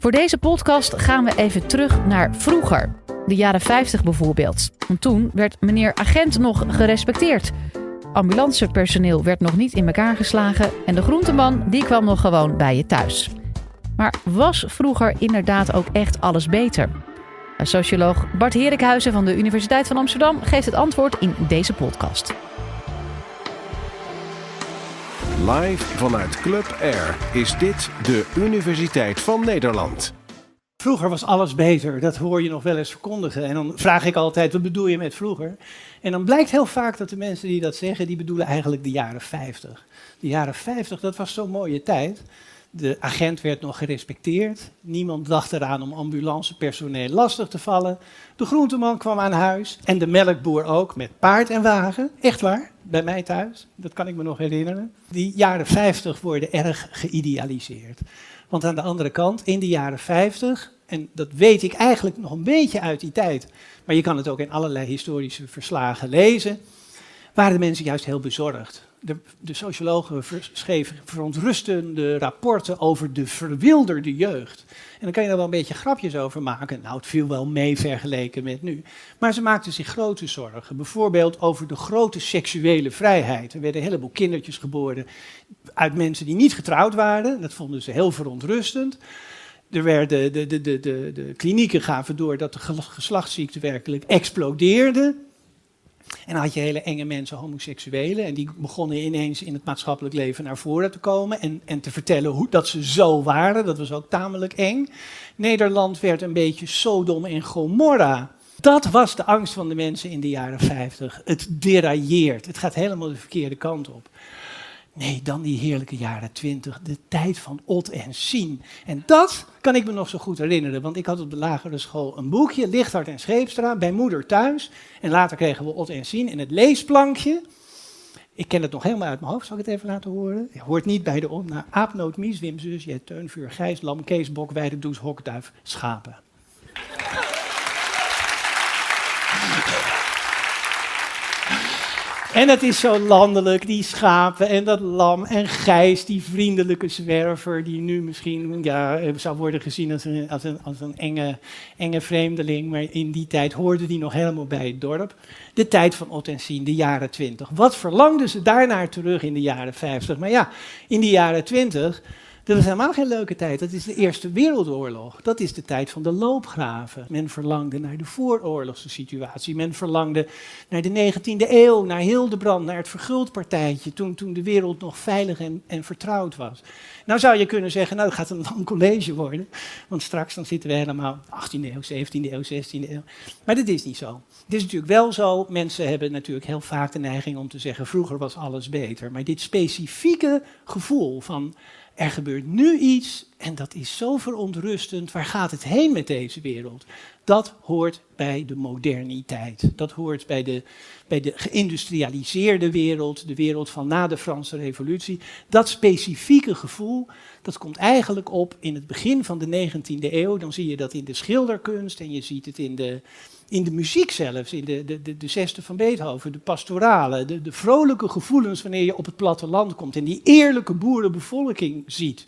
Voor deze podcast gaan we even terug naar vroeger. De jaren 50 bijvoorbeeld. Want toen werd meneer agent nog gerespecteerd. Ambulancepersoneel werd nog niet in elkaar geslagen en de groenteman die kwam nog gewoon bij je thuis. Maar was vroeger inderdaad ook echt alles beter? Socioloog Bart Herikhuizen van de Universiteit van Amsterdam geeft het antwoord in deze podcast. Live vanuit Club Air is dit de Universiteit van Nederland. Vroeger was alles beter, dat hoor je nog wel eens verkondigen. En dan vraag ik altijd, wat bedoel je met vroeger? En dan blijkt heel vaak dat de mensen die dat zeggen, die bedoelen eigenlijk de jaren 50. De jaren 50, dat was zo'n mooie tijd. De agent werd nog gerespecteerd. Niemand dacht eraan om ambulancepersoneel lastig te vallen. De groenteman kwam aan huis. En de melkboer ook, met paard en wagen. Echt waar, bij mij thuis. Dat kan ik me nog herinneren. Die jaren 50 worden erg geïdealiseerd. Want aan de andere kant, in de jaren 50, en dat weet ik eigenlijk nog een beetje uit die tijd, maar je kan het ook in allerlei historische verslagen lezen, waren de mensen juist heel bezorgd. De, de sociologen schreven verontrustende rapporten over de verwilderde jeugd. En dan kan je daar wel een beetje grapjes over maken. Nou, het viel wel mee vergeleken met nu. Maar ze maakten zich grote zorgen. Bijvoorbeeld over de grote seksuele vrijheid. Er werden een heleboel kindertjes geboren uit mensen die niet getrouwd waren. Dat vonden ze heel verontrustend. Er werden de, de, de, de, klinieken gaven door dat de geslachtsziekte werkelijk explodeerde. En dan had je hele enge mensen, homoseksuelen, en die begonnen ineens in het maatschappelijk leven naar voren te komen en, en te vertellen hoe, dat ze zo waren. Dat was ook tamelijk eng. Nederland werd een beetje Sodom en Gomorra. Dat was de angst van de mensen in de jaren 50. Het derailleert. Het gaat helemaal de verkeerde kant op. Nee, dan die heerlijke jaren twintig, de tijd van Ot en Sien. En dat kan ik me nog zo goed herinneren, want ik had op de lagere school een boekje, Lichthart en Scheepstra, bij moeder thuis. En later kregen we Ot en Sien in het leesplankje. Ik ken het nog helemaal uit mijn hoofd, zal ik het even laten horen? Je hoort niet bij de om naar aapnoot, mies, wim, zus, jij, teunvuur, gijs, lam, kees, bok, hokduif, schapen. En het is zo landelijk, die schapen en dat lam en Gijs, die vriendelijke zwerver, die nu misschien ja, zou worden gezien als een, als een, als een enge, enge vreemdeling, maar in die tijd hoorde die nog helemaal bij het dorp. De tijd van Ot en Sien, de jaren twintig. Wat verlangden ze daarnaar terug in de jaren vijftig? Maar ja, in de jaren twintig dat is helemaal geen leuke tijd. Dat is de Eerste Wereldoorlog. Dat is de tijd van de loopgraven. Men verlangde naar de vooroorlogse situatie. Men verlangde naar de 19e eeuw, naar Hildebrand, naar het verguldpartijtje. Toen, toen de wereld nog veilig en, en vertrouwd was. Nou zou je kunnen zeggen, nou dat gaat een lang college worden. Want straks dan zitten we helemaal 18e eeuw, 17e eeuw, 16e eeuw. Maar dat is niet zo. Het is natuurlijk wel zo, mensen hebben natuurlijk heel vaak de neiging om te zeggen, vroeger was alles beter. Maar dit specifieke gevoel van er gebeurt nu iets en dat is zo verontrustend. Waar gaat het heen met deze wereld? Dat hoort bij de moderniteit. Dat hoort bij de, bij de geïndustrialiseerde wereld, de wereld van na de Franse Revolutie. Dat specifieke gevoel, dat komt eigenlijk op in het begin van de 19e eeuw. Dan zie je dat in de schilderkunst en je ziet het in de, in de muziek zelfs, in de, de, de, de zesde van Beethoven, de pastorale, de, de vrolijke gevoelens wanneer je op het platteland komt en die eerlijke boerenbevolking ziet.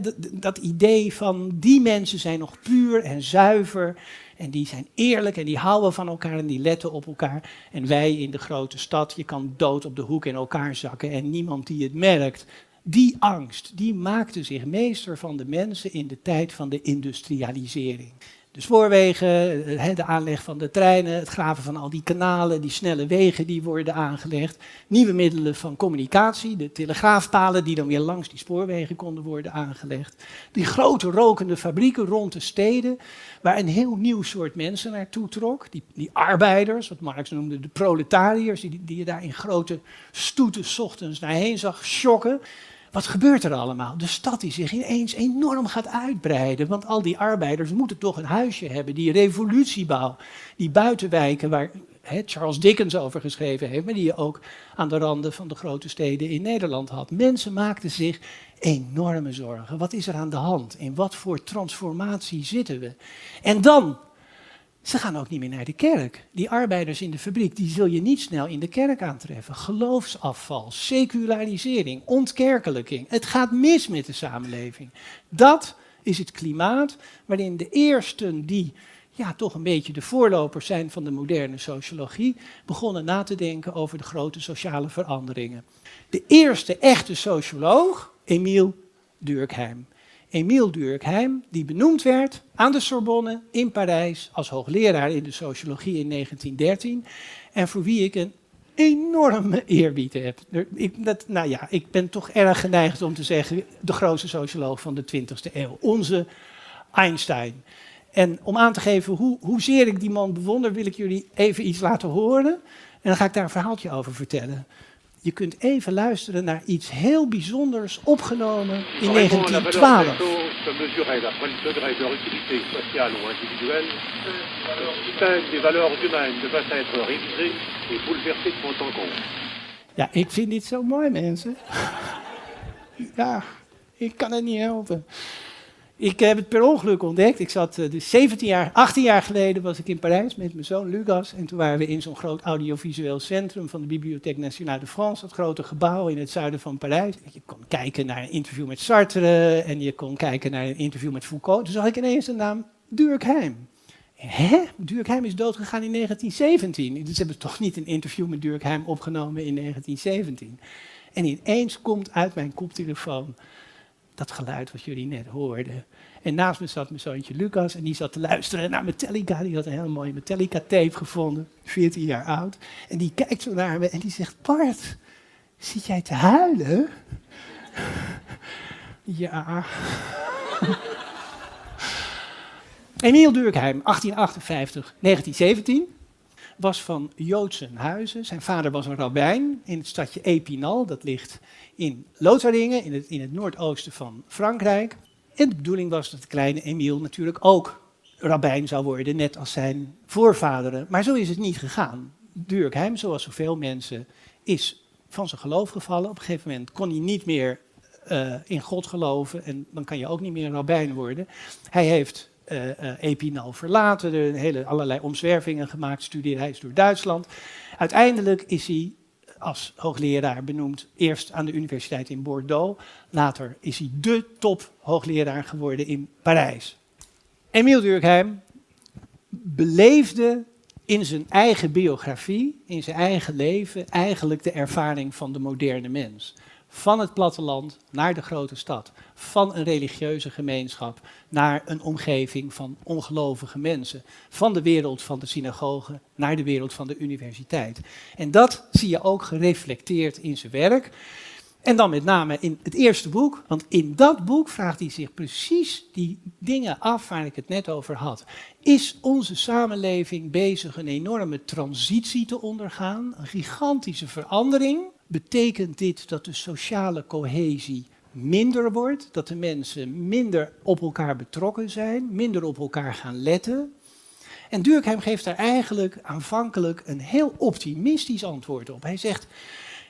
dat, dat idee van die mensen zijn nog puur en zuiver en die zijn eerlijk en die houden van elkaar en die letten op elkaar. En wij in de grote stad, je kan dood op de hoek in elkaar zakken en niemand die het merkt. Die angst, die maakte zich meester van de mensen in de tijd van de industrialisering de spoorwegen, de aanleg van de treinen, het graven van al die kanalen, die snelle wegen die worden aangelegd, nieuwe middelen van communicatie, de telegraafpalen die dan weer langs die spoorwegen konden worden aangelegd, die grote rokende fabrieken rond de steden, waar een heel nieuw soort mensen naartoe trok, die, die arbeiders, wat Marx noemde de proletariërs, die, die je daar in grote stoeten ochtends naar heen zag schokken. Wat gebeurt er allemaal? De stad die zich ineens enorm gaat uitbreiden. Want al die arbeiders moeten toch een huisje hebben. Die revolutiebouw, die buitenwijken waar Charles Dickens over geschreven heeft, maar die je ook aan de randen van de grote steden in Nederland had. Mensen maakten zich enorme zorgen. Wat is er aan de hand? In wat voor transformatie zitten we? En dan ze gaan ook niet meer naar de kerk. Die arbeiders in de fabriek, die zul je niet snel in de kerk aantreffen. Geloofsafval, secularisering, ontkerkelijking. Het gaat mis met de samenleving. Dat is het klimaat waarin de eersten die ja, toch een beetje de voorlopers zijn van de moderne sociologie, begonnen na te denken over de grote sociale veranderingen. De eerste echte socioloog, Emile Durkheim. Emile Durkheim, die benoemd werd aan de Sorbonne in Parijs als hoogleraar in de sociologie in 1913 en voor wie ik een enorme eerbied heb. Ik, dat, nou ja, ik ben toch erg geneigd om te zeggen de grootste socioloog van de 20e eeuw, onze Einstein. En om aan te geven hoe, hoezeer ik die man bewonder, wil ik jullie even iets laten horen. En dan ga ik daar een verhaaltje over vertellen. Je kunt even luisteren naar iets heel bijzonders opgenomen in 1912. Ja, ik vind dit zo mooi, mensen. Ja, ik kan het niet helpen. Ik heb het per ongeluk ontdekt. Ik zat uh, dus 17 jaar, 18 jaar geleden was ik in Parijs met mijn zoon Lucas. En toen waren we in zo'n groot audiovisueel centrum van de Bibliothèque Nationale de France. Dat grote gebouw in het zuiden van Parijs. Je kon kijken naar een interview met Sartre en je kon kijken naar een interview met Foucault. Toen zag ik ineens de naam Durkheim. Hè? Durkheim is doodgegaan in 1917. Dus hebben ze toch niet een interview met Durkheim opgenomen in 1917. En ineens komt uit mijn koptelefoon dat geluid wat jullie net hoorden. En naast me zat mijn zoontje Lucas en die zat te luisteren naar Metallica. Die had een hele mooie Metallica-tape gevonden, 14 jaar oud. En die kijkt zo naar me en die zegt, Bart, zit jij te huilen? ja. Emiel Durkheim, 1858, 1917 was van Joodse huizen. Zijn vader was een rabbijn in het stadje Epinal, dat ligt in Lotharingen, in het, in het noordoosten van Frankrijk. En de bedoeling was dat de kleine Emiel natuurlijk ook rabbijn zou worden, net als zijn voorvaderen. Maar zo is het niet gegaan. Durkheim, zoals zoveel mensen, is van zijn geloof gevallen. Op een gegeven moment kon hij niet meer uh, in God geloven en dan kan je ook niet meer een rabbijn worden. Hij heeft uh, uh, Epinal verlaten, er hele, allerlei omzwervingen gemaakt, studiereis door Duitsland. Uiteindelijk is hij als hoogleraar benoemd, eerst aan de universiteit in Bordeaux, later is hij de top hoogleraar geworden in Parijs. Emile Durkheim beleefde in zijn eigen biografie, in zijn eigen leven, eigenlijk de ervaring van de moderne mens van het platteland naar de grote stad, van een religieuze gemeenschap naar een omgeving van ongelovige mensen, van de wereld van de synagoge naar de wereld van de universiteit. En dat zie je ook gereflecteerd in zijn werk. En dan met name in het eerste boek, want in dat boek vraagt hij zich precies die dingen af waar ik het net over had. Is onze samenleving bezig een enorme transitie te ondergaan, een gigantische verandering? Betekent dit dat de sociale cohesie minder wordt, dat de mensen minder op elkaar betrokken zijn, minder op elkaar gaan letten. En Durkheim geeft daar eigenlijk aanvankelijk een heel optimistisch antwoord op. Hij zegt,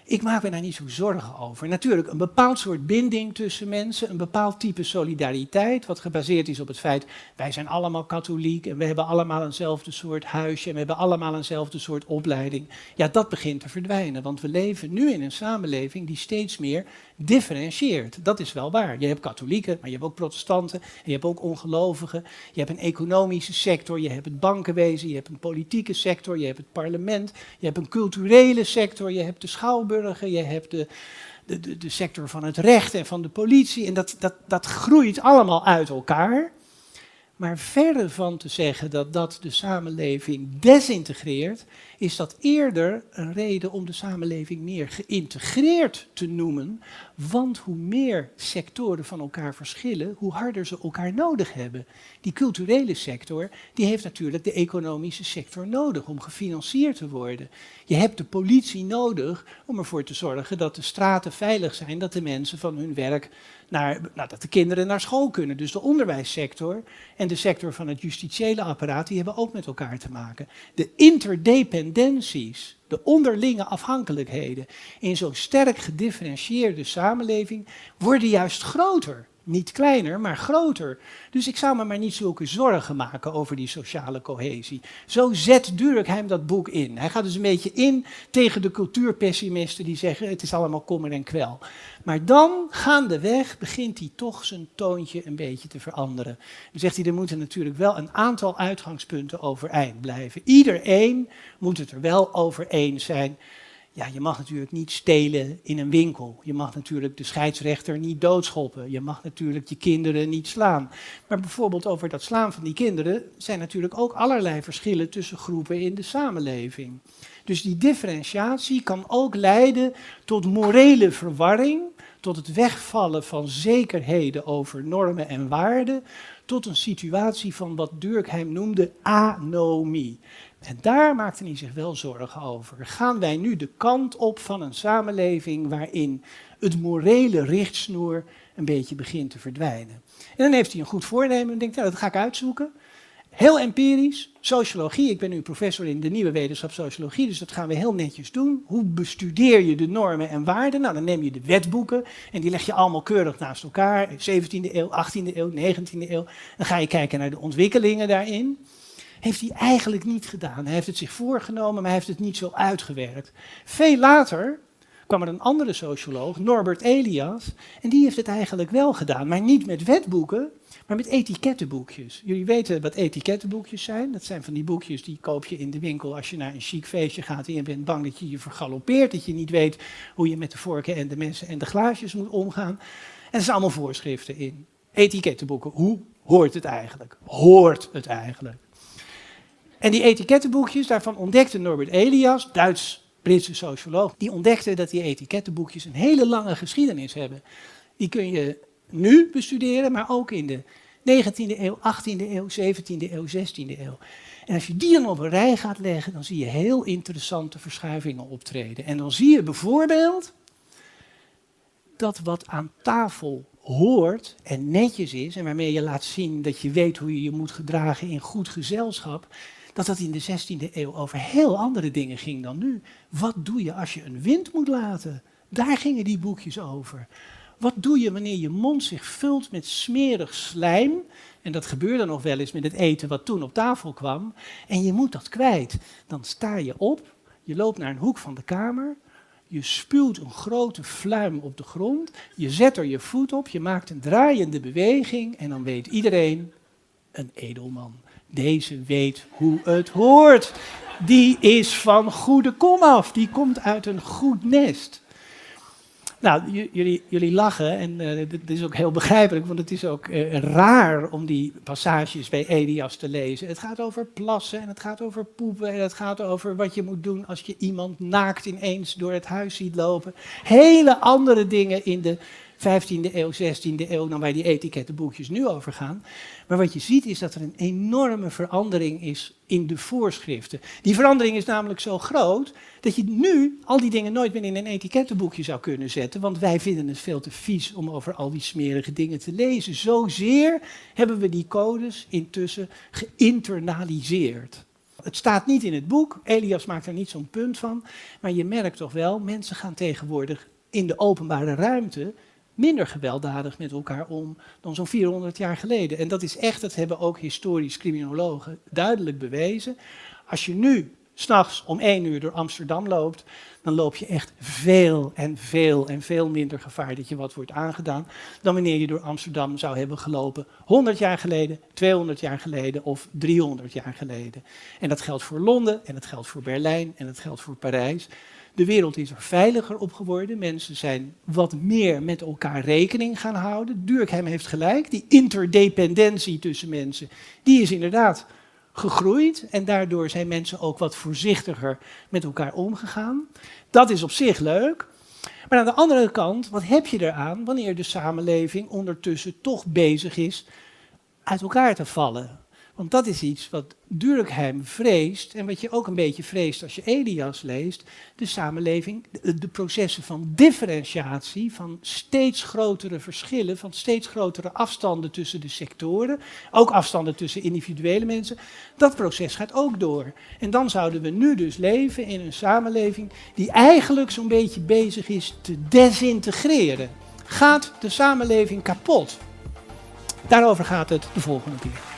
ik maak me daar niet zo zorgen over. Natuurlijk, een bepaald soort binding tussen mensen, een bepaald type solidariteit, wat gebaseerd is op het feit, wij zijn allemaal katholiek en we hebben allemaal eenzelfde soort huisje en we hebben allemaal eenzelfde soort opleiding. Ja, dat begint te verdwijnen, want we leven nu in een samenleving die steeds meer differentieert. Dat is wel waar. Je hebt katholieken, maar je hebt ook protestanten, en je hebt ook ongelovigen. Je hebt een economische sector, je hebt het bankenwezen, je hebt een politieke sector, je hebt het parlement, je hebt een culturele sector, je hebt de je hebt de, de, de, de sector van het recht en van de politie. En dat, dat, dat groeit allemaal uit elkaar. Maar verder van te zeggen dat dat de samenleving desintegreert, is dat eerder een reden om de samenleving meer geïntegreerd te noemen. Want hoe meer sectoren van elkaar verschillen, hoe harder ze elkaar nodig hebben. Die culturele sector, die heeft natuurlijk de economische sector nodig om gefinancierd te worden. Je hebt de politie nodig om ervoor te zorgen dat de straten veilig zijn, dat de mensen van hun werk naar, nou, dat de kinderen naar school kunnen. Dus de onderwijssector en de sector van het justitiële apparaat, die hebben ook met elkaar te maken. De interdependenties, de onderlinge afhankelijkheden in zo'n sterk gedifferentieerde samenleving worden juist groter. Niet kleiner, maar groter. Dus ik zou me maar niet zulke zorgen maken over die sociale cohesie. Zo zet Durkheim dat boek in. Hij gaat dus een beetje in tegen de cultuurpessimisten die zeggen het is allemaal kommer en kwel. Maar dan, gaandeweg, begint hij toch zijn toontje een beetje te veranderen. Dan zegt hij, er moeten natuurlijk wel een aantal uitgangspunten overeind blijven. Iedereen moet het er wel over eens zijn ja, je mag natuurlijk niet stelen in een winkel. Je mag natuurlijk de scheidsrechter niet doodschoppen. Je mag natuurlijk je kinderen niet slaan. Maar bijvoorbeeld over dat slaan van die kinderen zijn natuurlijk ook allerlei verschillen tussen groepen in de samenleving. Dus die differentiatie kan ook leiden tot morele verwarring, tot het wegvallen van zekerheden over normen en waarden, tot een situatie van wat Durkheim noemde anomie. En daar maakte hij zich wel zorgen over. Gaan wij nu de kant op van een samenleving waarin het morele richtsnoer een beetje begint te verdwijnen? En dan heeft hij een goed voornemen en denkt, nou, dat ga ik uitzoeken. Heel empirisch, sociologie. Ik ben nu professor in de nieuwe wetenschap sociologie, dus dat gaan we heel netjes doen. Hoe bestudeer je de normen en waarden? Nou, dan neem je de wetboeken en die leg je allemaal keurig naast elkaar. 17e eeuw, 18e eeuw, 19e eeuw. Dan ga je kijken naar de ontwikkelingen daarin heeft hij eigenlijk niet gedaan. Hij heeft het zich voorgenomen, maar hij heeft het niet zo uitgewerkt. Veel later kwam er een andere socioloog, Norbert Elias, en die heeft het eigenlijk wel gedaan, maar niet met wetboeken, maar met etikettenboekjes. Jullie weten wat etikettenboekjes zijn. Dat zijn van die boekjes die koop je in de winkel als je naar een chic feestje gaat en je bent bang dat je je vergalopeert, dat je niet weet hoe je met de vorken en de messen en de glaasjes moet omgaan. En er zijn allemaal voorschriften in. Etikettenboeken. Hoe hoort het eigenlijk? Hoort het eigenlijk? En die etikettenboekjes, daarvan ontdekte Norbert Elias, Duits-Britse socioloog, die ontdekte dat die etikettenboekjes een hele lange geschiedenis hebben. Die kun je nu bestuderen, maar ook in de 19e eeuw, 18e eeuw, 17e eeuw, 16e eeuw. En als je die dan op een rij gaat leggen, dan zie je heel interessante verschuivingen optreden. En dan zie je bijvoorbeeld dat wat aan tafel hoort en netjes is, en waarmee je laat zien dat je weet hoe je je moet gedragen in goed gezelschap, dat dat in de 16e eeuw over heel andere dingen ging dan nu. Wat doe je als je een wind moet laten? Daar gingen die boekjes over. Wat doe je wanneer je mond zich vult met smerig slijm? En dat gebeurde nog wel eens met het eten wat toen op tafel kwam. En je moet dat kwijt. Dan sta je op, je loopt naar een hoek van de kamer. Je spuwt een grote fluim op de grond. Je zet er je voet op, je maakt een draaiende beweging. En dan weet iedereen, een edelman. Deze weet hoe het hoort. Die is van goede kom af. Die komt uit een goed nest. Nou, jullie, jullie lachen en uh, dit is ook heel begrijpelijk, want het is ook uh, raar om die passages bij Elias te lezen. Het gaat over plassen en het gaat over poepen en het gaat over wat je moet doen als je iemand naakt ineens door het huis ziet lopen. Hele andere dingen in de 15e eeuw, 16e eeuw dan waar die etikettenboekjes nu over gaan. Maar wat je ziet is dat er een enorme verandering is in de voorschriften. Die verandering is namelijk zo groot dat je nu al die dingen nooit meer in een etikettenboekje zou kunnen zetten. Want wij vinden het veel te vies om over al die smerige dingen te lezen. Zozeer hebben we die codes intussen geïnternaliseerd. Het staat niet in het boek, Elias maakt er niet zo'n punt van, maar je merkt toch wel, mensen gaan tegenwoordig in de openbare ruimte minder gewelddadig met elkaar om dan zo'n 400 jaar geleden. En dat is echt, dat hebben ook historisch criminologen duidelijk bewezen. Als je nu s'nachts om één uur door Amsterdam loopt, dan loop je echt veel en veel en veel minder gevaar dat je wat wordt aangedaan dan wanneer je door Amsterdam zou hebben gelopen 100 jaar geleden, 200 jaar geleden of 300 jaar geleden. En dat geldt voor Londen en dat geldt voor Berlijn en dat geldt voor Parijs. De wereld is er veiliger op geworden. Mensen zijn wat meer met elkaar rekening gaan houden. Durkheim heeft gelijk. Die interdependentie tussen mensen, die is inderdaad gegroeid. En daardoor zijn mensen ook wat voorzichtiger met elkaar omgegaan. Dat is op zich leuk. Maar aan de andere kant, wat heb je eraan wanneer de samenleving ondertussen toch bezig is uit elkaar te vallen? Want dat is iets wat Durkheim vreest en wat je ook een beetje vreest als je Elias leest. De samenleving, de, processen van differentiatie, van steeds grotere verschillen, van steeds grotere afstanden tussen de sectoren, ook afstanden tussen individuele mensen. Dat proces gaat ook door. En dan zouden we nu dus leven in een samenleving die eigenlijk zo'n beetje bezig is te desintegreren. Gaat de samenleving kapot? Daarover gaat het de volgende keer.